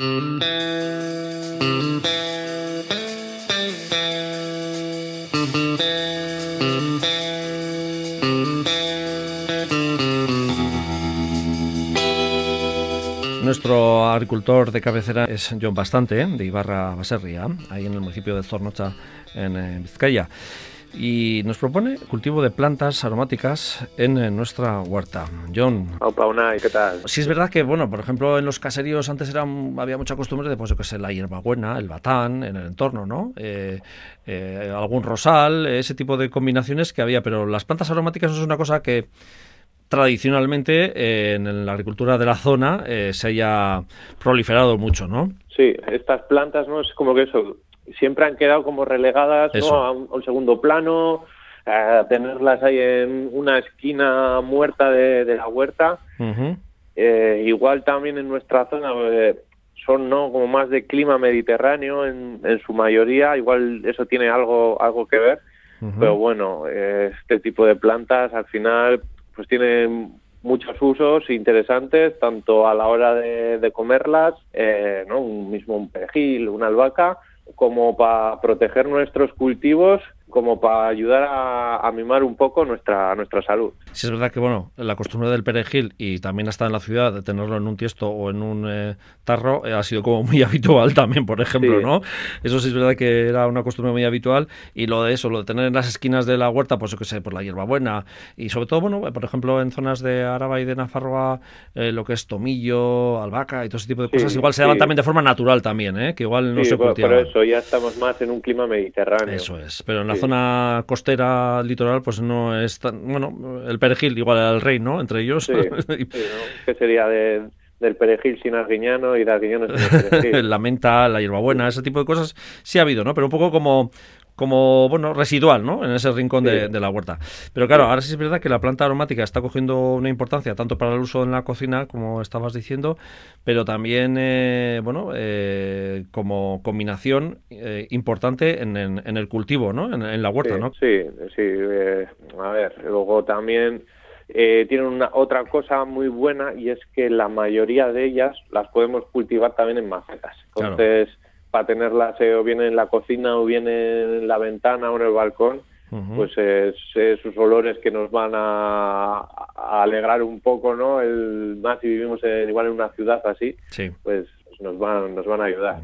Nuestro agricultor de cabecera es John Bastante, de Ibarra Baserria, ahí en el municipio de Zornocha, en eh, Vizcaya y nos propone cultivo de plantas aromáticas en, nuestra huerta. John. Opa, una, ¿qué tal? Sí, es verdad que, bueno, por ejemplo, en los caseríos antes era, había mucha costumbre de, pues, yo que sé, la hierbabuena, el batán en el entorno, ¿no? Eh, eh, algún rosal, ese tipo de combinaciones que había, pero las plantas aromáticas es una cosa que tradicionalmente eh, en la agricultura de la zona se haya proliferado mucho, ¿no? Sí, estas plantas, ¿no? Es como que eso, siempre han quedado como relegadas a, un, segundo plano, a tenerlas ahí en una esquina muerta de, la huerta. Eh, igual también en nuestra zona eh, son no como más de clima mediterráneo en, su mayoría, igual eso tiene algo, algo que ver. Pero bueno, eh, este tipo de plantas al final pues tienen muchos usos interesantes, tanto a la hora de, comerlas, ¿no? un mismo un perejil, una albahaca, como para proteger nuestros cultivos como para ayudar a, mimar un poco nuestra, nuestra salud. Sí, es verdad que bueno, la costumbre del perejil y también hasta en la ciudad de tenerlo en un tiesto o en un eh, tarro eh, ha sido como muy habitual también, por ejemplo, ¿no? Eso sí es verdad que era una costumbre muy habitual y lo de eso, lo de tener en las esquinas de la huerta, pues yo que sé, por la hierbabuena y sobre todo, bueno, por ejemplo, en zonas de Araba y de Nafarroa, eh, lo que es tomillo, albahaca y todo ese tipo de cosas, igual se daban también de forma natural también, ¿eh? Que igual no se cultivan. Por eso ya estamos más en un clima mediterráneo. Eso es, pero en la zona costera litoral, pues no es tan. Bueno, el perejil igual era el rey, ¿no? Entre ellos. Sí, ¿Qué sería del perejil sin arguiñano y de arguiñano sin perejil? la menta, la hierbabuena, ese tipo de cosas sí ha habido, ¿no? Pero un poco como como bueno residual ¿no? en ese rincón de, la huerta. Pero claro, ahora sí es verdad que la planta aromática está cogiendo una importancia tanto para el uso en la cocina, como estabas diciendo, pero también eh, bueno eh, como combinación eh, importante en, el cultivo, ¿no? en, la huerta. Sí, ¿no? sí, sí. a ver, luego también... tienen una otra cosa muy buena y es que la mayoría de ellas las podemos cultivar también en macetas. Entonces, para tenerlas o bien en la cocina o bien en la ventana o en el balcón, pues es, esos olores que nos van a, alegrar un poco, ¿no? El, más si vivimos igual en una ciudad así, pues nos van, nos van a ayudar.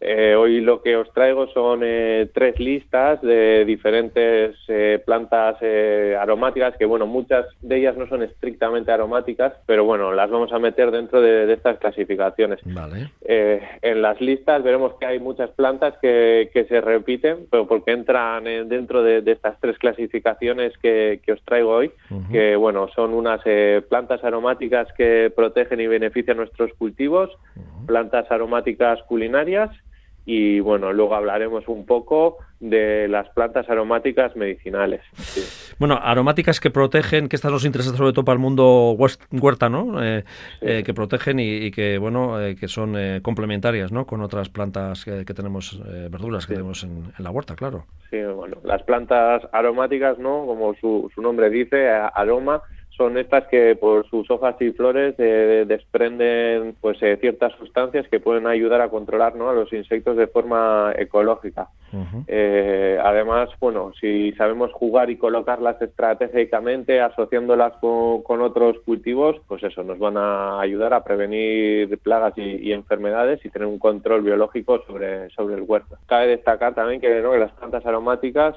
Eh, hoy lo que os traigo son eh, tres listas de diferentes eh, plantas aromáticas, que bueno, muchas de ellas no son estrictamente aromáticas, pero bueno, las vamos a meter dentro de, estas clasificaciones. en las listas veremos que hay muchas plantas que, que se repiten, pero porque entran dentro de, estas tres clasificaciones que, que os traigo hoy, que bueno, son unas plantas aromáticas que protegen y benefician nuestros cultivos, plantas aromáticas culinarias y bueno, luego hablaremos un poco de las plantas aromáticas medicinales. Bueno, aromáticas que protegen, que estas nos interesan sobre todo para el mundo huerta, ¿no? Eh, eh, que protegen y, que, bueno, eh, que son complementarias, ¿no? Con otras plantas que, tenemos, verduras que tenemos en, la huerta, claro. Sí, bueno, las plantas aromáticas, ¿no? Como su, su nombre dice, aroma, son estas que por sus hojas y flores eh, desprenden pues eh, ciertas sustancias que pueden ayudar a controlar ¿no? a los insectos de forma ecológica. eh, además, bueno, si sabemos jugar y colocarlas estratégicamente, asociándolas con, otros cultivos, pues eso nos van a ayudar a prevenir plagas y, enfermedades y tener un control biológico sobre, sobre el huerto. Cabe destacar también que, ¿no? que las plantas aromáticas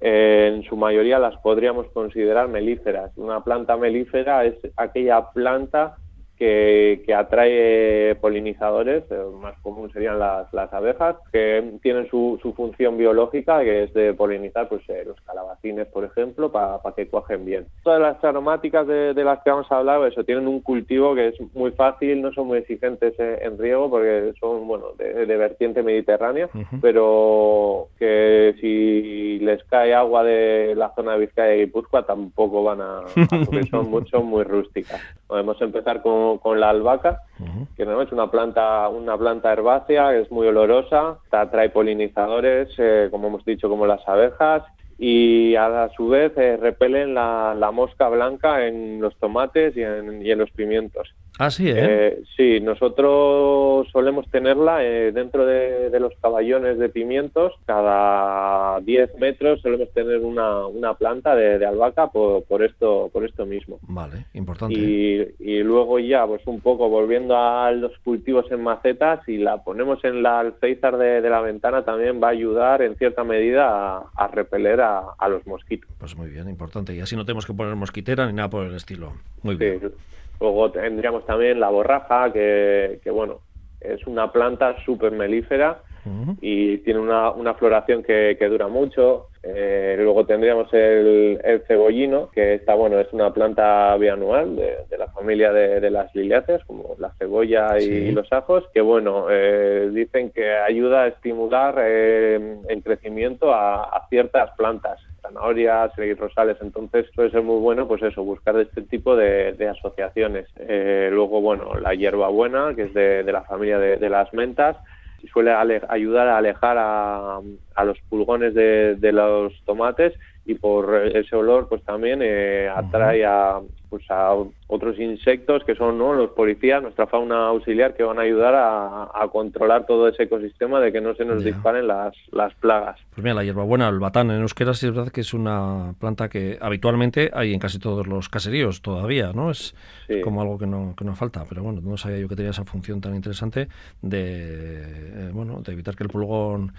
eh, en su mayoría las podríamos considerar melíferas. Una planta melífera es aquella planta que, atrae polinizadores, más común serían las, las abejas, que tienen su, su, función biológica, que es de polinizar pues, eh, los calabacines, por ejemplo, para que cuajen bien. Todas las aromáticas de, las que vamos a hablar, eso, tienen un cultivo que es muy fácil, no son muy exigentes eh, en riego, porque son bueno de, vertiente mediterránea, pero que si les cae agua de la zona de Vizcaya y Guipúzcoa tampoco van a, porque son, mucho muy rústicas. Podemos empezar con con, la albahaca, que no es una planta, una planta herbácea, es muy olorosa, atrae polinizadores, eh, como hemos dicho, como las abejas, y a su vez eh, repelen la, mosca blanca en los tomates y en, los pimientos. Ah, sí, ¿eh? Eh, sí, nosotros solemos tenerla eh, dentro de, de los caballones de pimientos. Cada 10 metros solemos tener una, una planta de, de albahaca por, por esto por esto mismo. Vale, importante. Y, y luego ya, pues un poco volviendo a los cultivos en macetas, si la ponemos en la alféizar de, de la ventana también va a ayudar en cierta medida a, a repeler a, a los mosquitos. Pues muy bien, importante. Y así no tenemos que poner mosquitera ni nada por el estilo. Muy bien. Sí. Luego tendríamos también la borraja, que, que bueno, es una planta súper melífera y tiene una, una floración que, que dura mucho. Eh, luego tendríamos el, el cebollino, que está, bueno, es una planta bianual de, de la familia de, de las liliáceas, como la cebolla y Sí. los ajos, que bueno, eh, dicen que ayuda a estimular eh, el crecimiento a, a ciertas plantas zanahorias y rosales, entonces puede ser muy bueno, pues eso, buscar este tipo de, de asociaciones. Eh, luego, bueno, la hierbabuena, que es de, de la familia de, de las mentas, y suele ale- ayudar a alejar a, a los pulgones de, de los tomates y por ese olor pues también eh, atrae a, pues a otros insectos que son ¿no? los policías, nuestra fauna auxiliar que van a ayudar a, a controlar todo ese ecosistema de que no se nos disparen las, las plagas. Pues mira, la hierbabuena, el batán en euskera, sí es verdad que es una planta que habitualmente hay en casi todos los caseríos todavía, ¿no? Es Sí. como algo que no, que no falta, pero bueno, no sabía yo que tenía esa función tan interesante de, eh, bueno, de evitar que el pulgón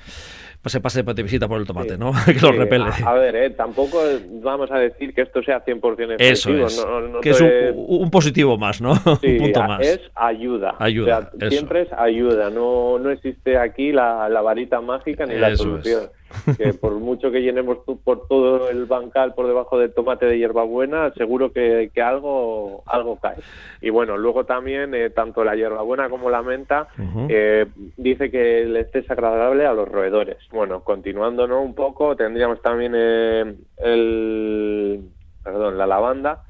se pase de visita por el tomate, Sí. ¿no? que lo repele. A, a ver, eh, tampoco vamos a decir que esto sea 100% Eso efectivo. es, no- no que es un, un positivo más, ¿no? Sí, un punto más. es ayuda. Ayuda, O sea, eso. siempre es ayuda. No, no existe aquí la, la varita mágica ni la solución. Que por mucho que llenemos tu- por todo el bancal por debajo del tomate de hierbabuena, seguro que, que algo, algo cae. Y bueno, luego también, eh, tanto la hierbabuena como la menta, eh, dice que el esté es agradable a los roedores. Bueno, continuando ¿no? un poco, tendríamos también eh, el, perdón, la lavanda,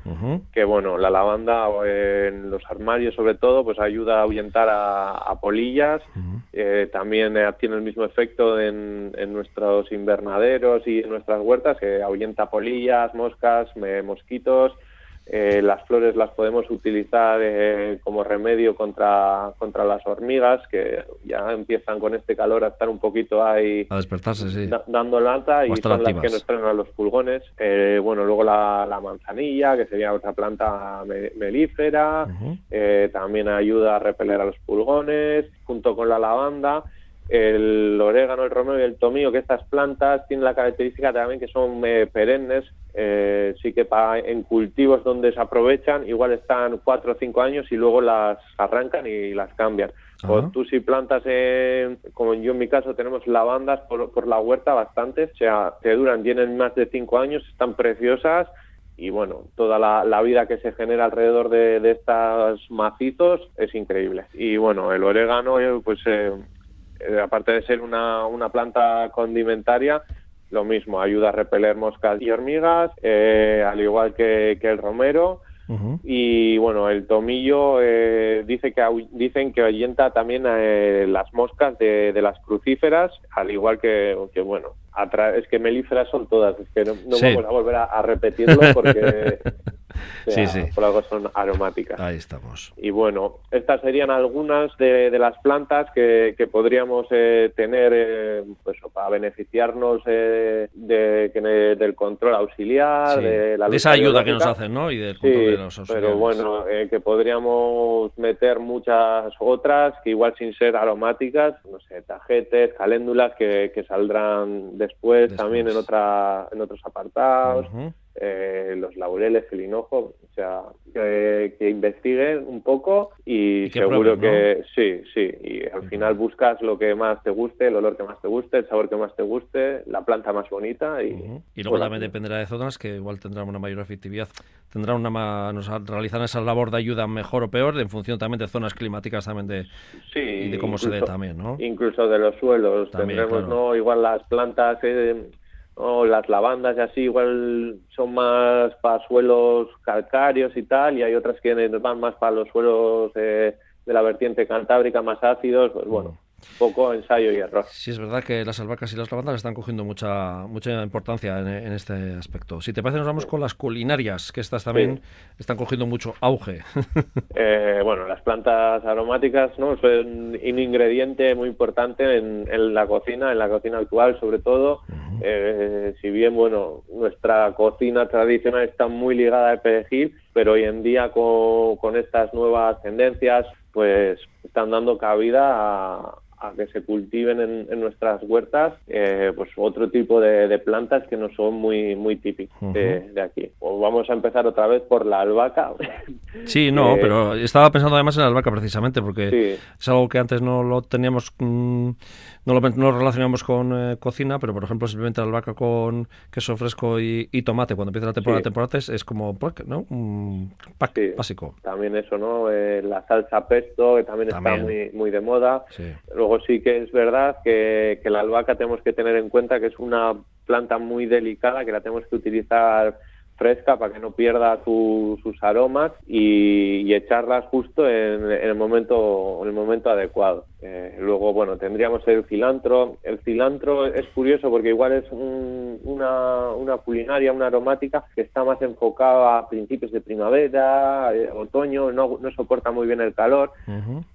que bueno, la lavanda en los armarios sobre todo, pues ayuda a ahuyentar a, a polillas, eh, también eh, tiene el mismo efecto en, en nuestros invernaderos y en nuestras huertas, que ahuyenta polillas, moscas, me- mosquitos. Eh, las flores las podemos utilizar eh, como remedio contra, contra las hormigas, que ya empiezan con este calor a estar un poquito ahí A despertarse, sí. da- dando lata y son las que nos traen a los pulgones. Eh, bueno, luego la, la manzanilla, que sería otra planta me- melífera, eh, también ayuda a repeler a los pulgones, junto con la lavanda. El orégano, el romero y el tomillo, que estas plantas tienen la característica también que son eh, perennes, eh, sí que en cultivos donde se aprovechan, igual están cuatro o cinco años y luego las arrancan y las cambian. O tú si plantas, en- como yo en mi caso tenemos lavandas por, por la huerta bastantes, o sea, te duran, tienen más de cinco años, están preciosas y bueno, toda la, la vida que se genera alrededor de, de estos macizos es increíble. Y bueno, el orégano, eh, pues eh, eh, aparte de ser una, una planta condimentaria, lo mismo, ayuda a repeler moscas y hormigas, eh, al igual que, que el romero. Y bueno, el tomillo eh, dice que dicen que ahuyenta también eh, las moscas de, de las crucíferas, al igual que, que bueno, es que melíferas son todas, es que no, no Sí. vamos a volver a, a repetirlo porque o sea, Sí, sí. por algo son aromáticas. Ahí estamos. Y bueno, estas serían algunas de, de las plantas que, que podríamos eh, tener eh, pues, para beneficiarnos eh, de, del control auxiliar, Sí. de la esa ayuda que nos hacen, ¿no? Y del Sí, control de los pero auxiliares. bueno, eh, que podríamos meter muchas otras que igual sin ser aromáticas, no sé, tajetes, caléndulas que, que saldrán después, Después. también en otra en otros apartados. Eh, los laureles, el hinojo, o sea, que, que investiguen un poco y, Y que seguro prueben, que sí, sí, y al final buscas lo que más te guste, el olor que más te guste, el sabor que más te guste, la planta más bonita y, luego también dependerá de zonas que igual tendrán una mayor efectividad, tendrán una ma- nos realizarán esa labor de ayuda mejor o peor en función también de zonas climáticas también de, Sí, y de cómo se dé también, ¿no? Incluso de los suelos. También, Tendremos, claro. ¿no? Igual las plantas, eh, o las lavandas y así, igual son más para suelos calcáreos y tal, y hay otras que van más para los suelos eh, de la vertiente cantábrica, más ácidos. Pues bueno, poco ensayo y error. Sí, es verdad que las albahacas y las lavandas están cogiendo mucha mucha importancia en, este aspecto. Si te parece, nos vamos con las culinarias, que estas también están cogiendo mucho auge. Eh, bueno, las plantas aromáticas ¿no? son un ingrediente muy importante en, la cocina, en la cocina actual sobre todo. Eh, si bien, bueno, nuestra cocina tradicional está muy ligada al perejil, pero hoy en día con, con estas nuevas tendencias, pues están dando cabida a, a que se cultiven en, nuestras huertas eh, pues otro tipo de, plantas que no son muy muy típicos de, aquí. Pues vamos a empezar otra vez por la albahaca. Sí, no, eh, pero estaba pensando además en la albahaca precisamente porque es algo que antes no lo teníamos mm, no lo, no relacionamos con eh, cocina, pero por ejemplo simplemente la albahaca con queso fresco y, tomate cuando empieza la temporada de temporadas es como ¿no? un pack básico. También eso, ¿no? la salsa pesto que también, está muy, muy de moda. Luego sí que es verdad que, que la albahaca tenemos que tener en cuenta que es una planta muy delicada, que la tenemos que utilizar fresca para que no pierda sus aromas y, echarlas justo en, el momento en el momento adecuado. Eh, luego, bueno, tendríamos el cilantro. El cilantro es curioso porque igual es una, una culinaria, una aromática que está más enfocada a principios de primavera, eh, otoño, no, no soporta muy bien el calor,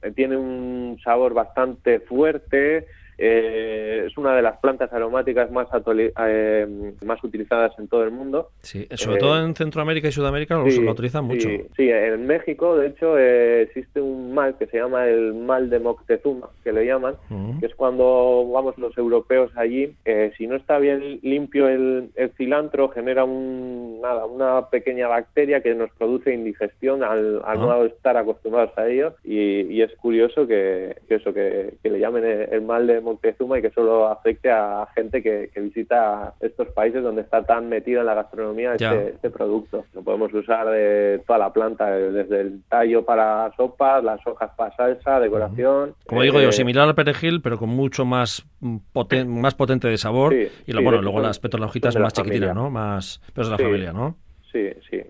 eh, tiene un sabor bastante fuerte. Eh, es una de las plantas aromáticas más, eh, más utilizadas en todo el mundo. Sí, sobre todo en Centroamérica y Sudamérica lo, utilizan mucho. Sí, en México, de hecho, eh, existe un mal que se llama el mal de Moctezuma, que le llaman, que es cuando vamos los europeos allí, si no está bien limpio el, cilantro, genera un, nada, una pequeña bacteria que nos produce indigestión al, al no estar acostumbrados a ello. Y, es curioso que, eso, que, le llamen el, mal de Moctezuma y que solo afecte a gente que, visita estos países donde está tan metido en la gastronomía este, este, producto. Lo podemos usar de toda la planta, desde el tallo para sopas, las hojas para salsa, decoración. Como digo yo, eh, similar al perejil, pero con mucho más, más potente de sabor. y lo, bueno, luego las hojitas más chiquitinas, ¿no? Más, pero es de la familia, ¿no? Sí, sí.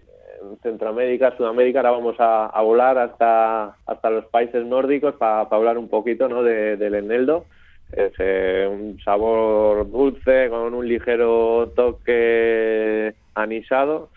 Centroamérica, Sudamérica, ahora vamos a, volar hasta, hasta los países nórdicos para hablar un poquito ¿no? de, del eneldo. Es eh, un sabor dulce con un ligero toque anisado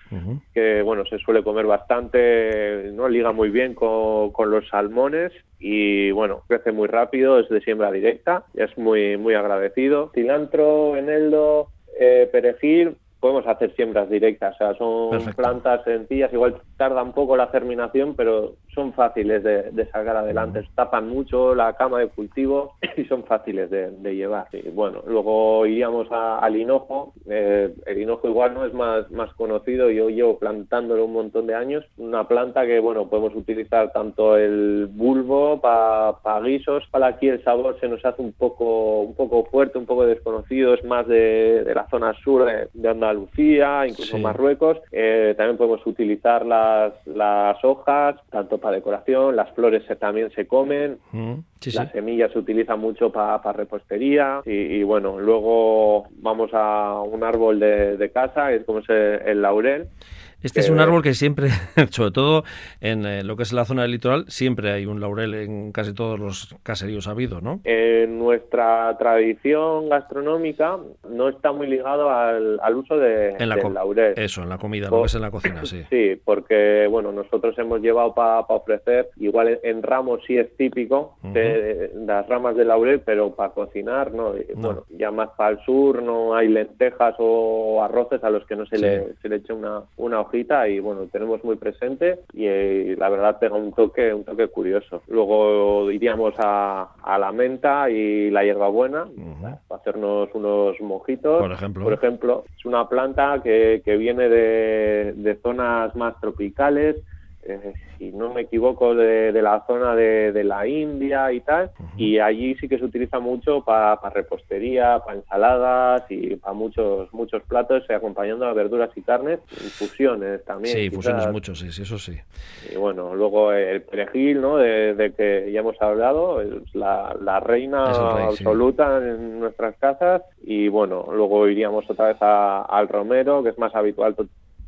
que bueno se suele comer bastante no liga muy bien con, con, los salmones y bueno crece muy rápido es de siembra directa es muy muy agradecido. Cilantro eneldo eh, perejil podemos hacer siembras directas, o sea, son plantas sencillas, igual tarda un poco la germinación, pero son fáciles de, sacar adelante, tapan mucho la cama de cultivo y son fáciles de, llevar. Y bueno, luego iríamos al hinojo, eh, el hinojo igual no es más, más conocido, yo llevo plantándolo un montón de años, una planta que bueno, podemos utilizar tanto el bulbo para guisos, para aquí el sabor se nos hace un poco, un poco fuerte, un poco desconocido, es más de, la zona sur de, de Lucía, incluso Marruecos. Eh, también podemos utilizar las, las hojas, tanto para decoración, las flores también se comen, mm, las semillas se utilizan mucho para repostería y, bueno, luego vamos a un árbol de, de casa, es como es el laurel. Este es un árbol que siempre, sobre todo en eh, lo que es la zona del litoral, siempre hay un laurel en casi todos los caseríos habidos, ¿no? En nuestra tradición gastronómica no está muy ligado al, uso de, del laurel. Eso, en la comida, lo que es en la cocina, sí. Sí, porque, bueno, nosotros hemos llevado para ofrecer, igual en, ramos sí es típico de, las ramas de laurel, pero para cocinar, ¿no? Bueno, ya más para el sur no hay lentejas o arroces a los que no se, le, se le echa una, una hojita y bueno, tenemos muy presente y, eh, la verdad pega un toque, un toque curioso. Luego iríamos a, la menta y la hierbabuena para hacernos unos mojitos. Por ejemplo. Por ejemplo, es una planta que, que viene de, de zonas más tropicales, eh, si no me equivoco, de, la zona de, la India y tal, y allí sí que se utiliza mucho para repostería, para ensaladas y para muchos muchos platos, eh, acompañando a verduras y carnes, infusiones también. Sí, infusiones mucho, sí, sí, eso sí. Y bueno, luego el perejil, ¿no? De, que ya hemos hablado, es la, reina absoluta en nuestras casas, y bueno, luego iríamos otra vez al romero, que es más habitual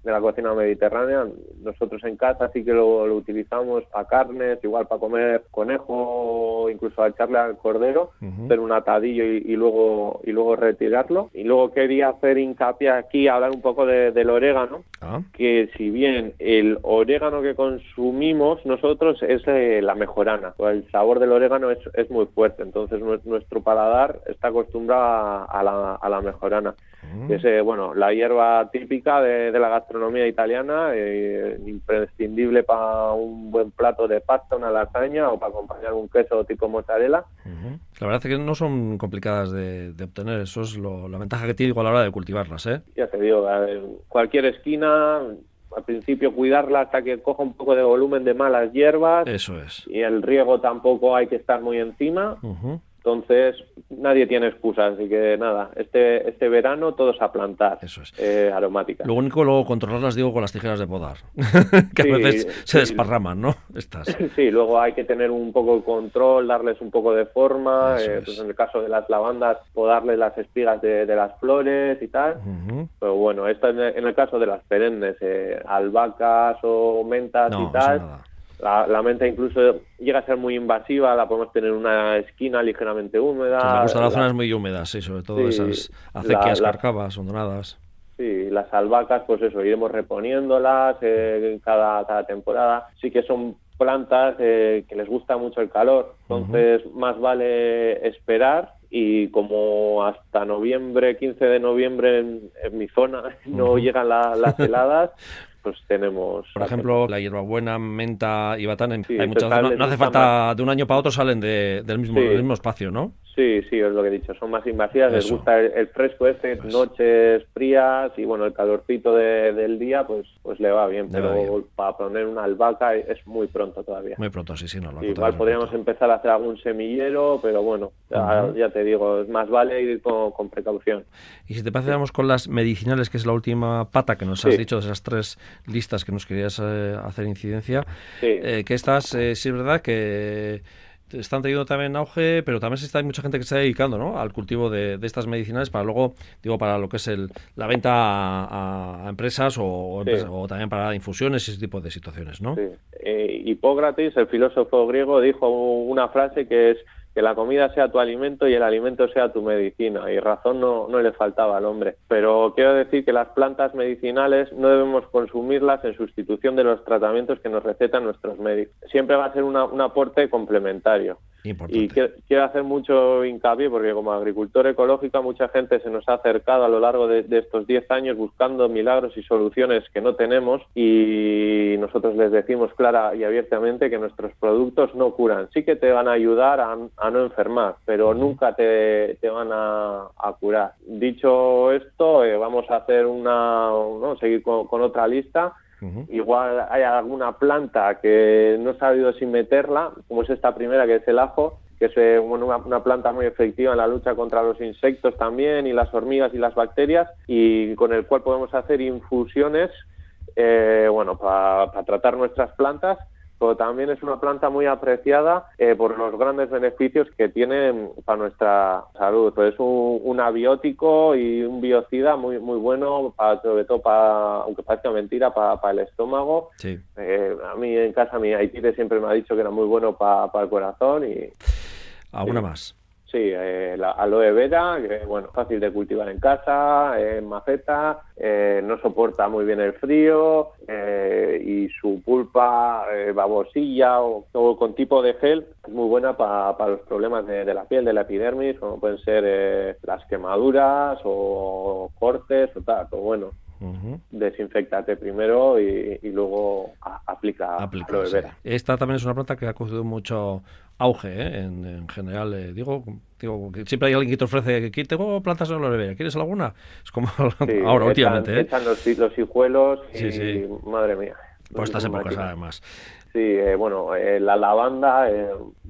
de la cocina mediterránea. Nosotros en casa sí que lo, utilizamos para carnes, igual para comer conejo, incluso a echarle al cordero, hacer un atadillo y, luego y luego retirarlo. Y luego quería hacer hincapié aquí, hablar un poco del orégano, ah. que si bien el orégano que consumimos nosotros es eh, la mejorana, el sabor del orégano es, es muy fuerte, entonces nuestro paladar está acostumbrado a la, a la mejorana. Mm. Es, eh, bueno, la hierba típica de, la gastronomía italiana, eh, imprescindible para un buen plato de pasta, una lasaña o para acompañar un queso tipo mozzarella. La verdad es que no son complicadas de, obtener, eso es la ventaja que tiene a la hora de cultivarlas. ¿eh? Ya te digo, cualquier esquina, al principio cuidarla hasta que coja un poco de volumen de malas hierbas. Eso es. Y el riego tampoco hay que estar muy encima. Entonces, nadie tiene excusas, así que nada, este, este verano todos a plantar Eso es. Eh, aromáticas. Lo único luego controlarlas, digo, con las tijeras de podar, que a veces se desparraman, ¿no? Estas. Sí, luego hay que tener un poco de control, darles un poco de forma, eh, pues en el caso de las lavandas, podarles las espigas de, las flores y tal. Pero bueno, esto en el, caso de las perennes, eh, albahacas o mentas y tal. La, la, menta incluso llega a ser muy invasiva, la podemos tener en una esquina ligeramente húmeda. me gustan las zonas muy húmedas, sí, sobre todo esas acequias, carcabas, hondonadas. Sí, las albahacas, pues eso, iremos reponiéndolas eh, cada, cada temporada. Sí que son plantas eh, que les gusta mucho el calor, entonces más vale esperar y como hasta noviembre, 15 de noviembre en, mi zona no llegan las heladas, tenemos... Por ejemplo, la hierbabuena, menta y batán, hay muchas, no, hace falta, de un año para otro salen del, mismo, del mismo espacio, ¿no? Sí, sí, es lo que he dicho, son más invasivas, les gusta el, fresco este, pues. noches frías y bueno, el calorcito del día pues pues le va bien, pero para poner una albahaca es muy pronto todavía. Muy pronto, sí, sí, no. Igual podríamos empezar a hacer algún semillero, pero bueno, ya, te digo, es más vale ir con, precaución. Y si te parece, vamos con las medicinales, que es la última pata que nos has dicho de esas tres listas que nos querías eh, hacer incidencia, eh, que estas, eh, sí es verdad que están teniendo también auge, pero también está, hay mucha gente que se está dedicando ¿no? al cultivo de, estas medicinales para luego, digo, para lo que es el, la venta a, empresas, o, o, también para infusiones y ese tipo de situaciones, ¿no? Sí. Eh, Hipócrates, el filósofo griego, dijo una frase que es que la comida sea tu alimento y el alimento sea tu medicina. Y razón no, no le faltaba al hombre. Pero quiero decir que las plantas medicinales no debemos consumirlas en sustitución de los tratamientos que nos recetan nuestros médicos. Siempre va a ser un aporte complementario. Y quiero, hacer mucho hincapié porque como agricultor ecológico mucha gente se nos ha acercado a lo largo de, estos 10 años buscando milagros y soluciones que no tenemos y nosotros les decimos clara y abiertamente que nuestros productos no curan. Sí que te van a ayudar a, no enfermar, pero nunca te, van a, curar. Dicho esto, eh, vamos a hacer una, ¿no? seguir con otra lista Igual hay alguna planta que no he sabido sin meterla, como es esta primera que es el ajo, que es eh, una, planta muy efectiva en la lucha contra los insectos también y las hormigas y las bacterias y con el cual podemos hacer infusiones eh, bueno para tratar nuestras plantas pero también es una planta muy apreciada eh, por los grandes beneficios que tiene para nuestra salud. Pues es un, abiótico y un biocida muy muy bueno, para, sobre todo para, aunque parezca mentira, para, el estómago. Eh, a mí en casa mi Haití siempre me ha dicho que era muy bueno para, para el corazón y... ¿Alguna más? Sí, eh, la aloe vera, que bueno, fácil de cultivar en casa, en maceta, eh, no soporta muy bien el frío eh, y su pulpa, eh, babosilla o, con tipo de gel es muy buena para los problemas de, la piel, de la epidermis, como pueden ser las quemaduras o cortes o tal. Pero bueno, desinfectate primero y, luego aplica, aloe vera. Esta también es una planta que ha cogido mucho auge ¿eh? en, general. Eh, digo, digo que siempre hay alguien que te ofrece que tengo plantas de aloe ¿quieres alguna? Es como ahora últimamente. ¿eh? los, los hijuelos y madre mía. Por estas épocas además. Sí, eh, bueno, la lavanda,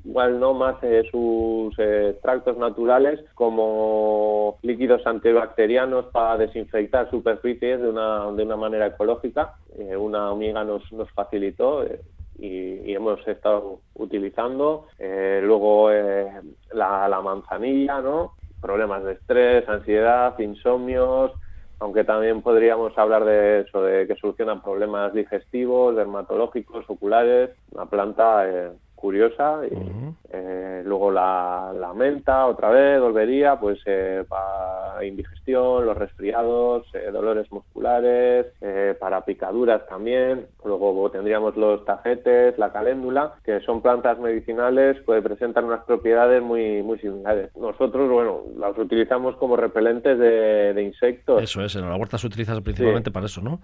igual no más sus extractos naturales como líquidos antibacterianos para desinfectar superficies de una, de una manera ecológica. una amiga nos, nos facilitó y, hemos estado utilizando. Eh, luego eh, la, manzanilla, ¿no? Problemas de estrés, ansiedad, insomnios, aunque también podríamos hablar de eso, de que solucionan problemas digestivos, dermatológicos, oculares, una planta eh, curiosa. Y, eh, luego la, la, menta, otra vez, volvería, pues eh, para indigestión, los resfriados, eh, dolores musculares, para picaduras también. Luego tendríamos los tajetes, la caléndula, que son plantas medicinales, pues presentan unas propiedades muy, muy similares. Nosotros, bueno, las utilizamos como repelentes de, de insectos. Eso es, en la huerta se utiliza principalmente para eso, ¿no?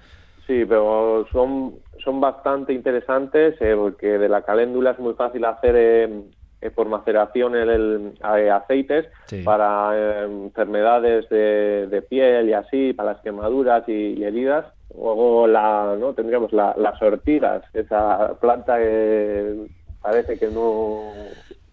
Sí, pero son, son bastante interesantes eh, porque de la caléndula es muy fácil hacer eh, eh por maceración el, el eh, aceites para enfermedades de, de, piel y así, para las quemaduras y, y heridas. Luego la, ¿no? tendríamos la, las ortigas, esa planta que parece que no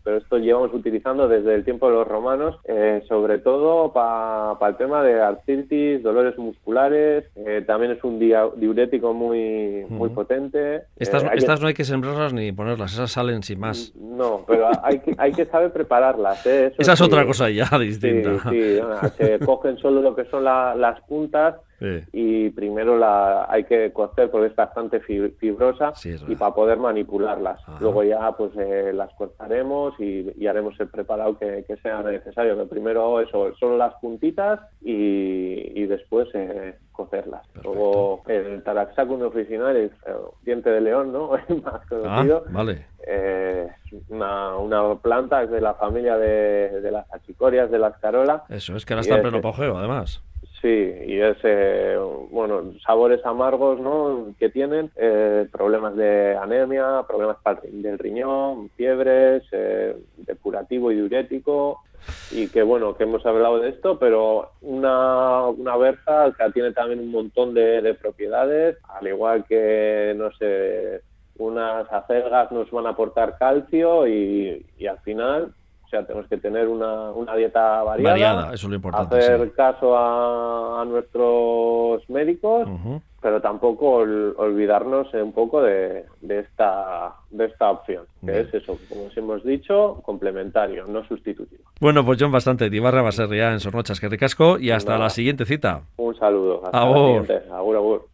pero esto llevamos utilizando desde el tiempo de los romanos, eh, sobre todo para el tema de artritis, dolores musculares, eh, también es un diurético muy, muy potente. Estas, eh, estas no hay que sembrarlas ni ponerlas, esas salen sin más. No, pero hay que, hay que saber prepararlas. Esa es otra cosa ya distinta. Sí, se cogen solo lo que son las puntas y primero la hay que cocer porque es bastante fibrosa y para poder manipularlas. Luego ya pues eh, las cortaremos y, haremos el preparado que, sea necesario. Que primero eso, son las puntitas y, después eh, cocerlas. Luego el Taraxacum original es el diente de león, ¿no? más conocido. Ah, vale. Eh, una, una, planta es de la familia de, de las achicorias de las carola. Eso es que ahora está en pleno pogeo, además. Sí, y es, eh, bueno, sabores amargos, ¿no? Que tienen, eh, problemas de anemia, problemas del riñón, fiebres, eh, depurativo y diurético, y que, bueno, que hemos hablado de esto, pero una, una berza que tiene también un montón de, de propiedades, al igual que, no sé, unas acelgas nos van a aportar calcio y, y al final o sea, tenemos que tener una, una dieta variada. Variada, eso es lo importante. Hacer caso a, nuestros médicos, pero tampoco olvidarnos un poco de, de, esta, de esta opción, que es eso, como os hemos dicho, complementario, no sustitutivo. Bueno, pues John, bastante. Dibarra va a ser ya en Sornochas, que ricasco, y hasta la siguiente cita. Un saludo. Hasta la siguiente. Agur, agur.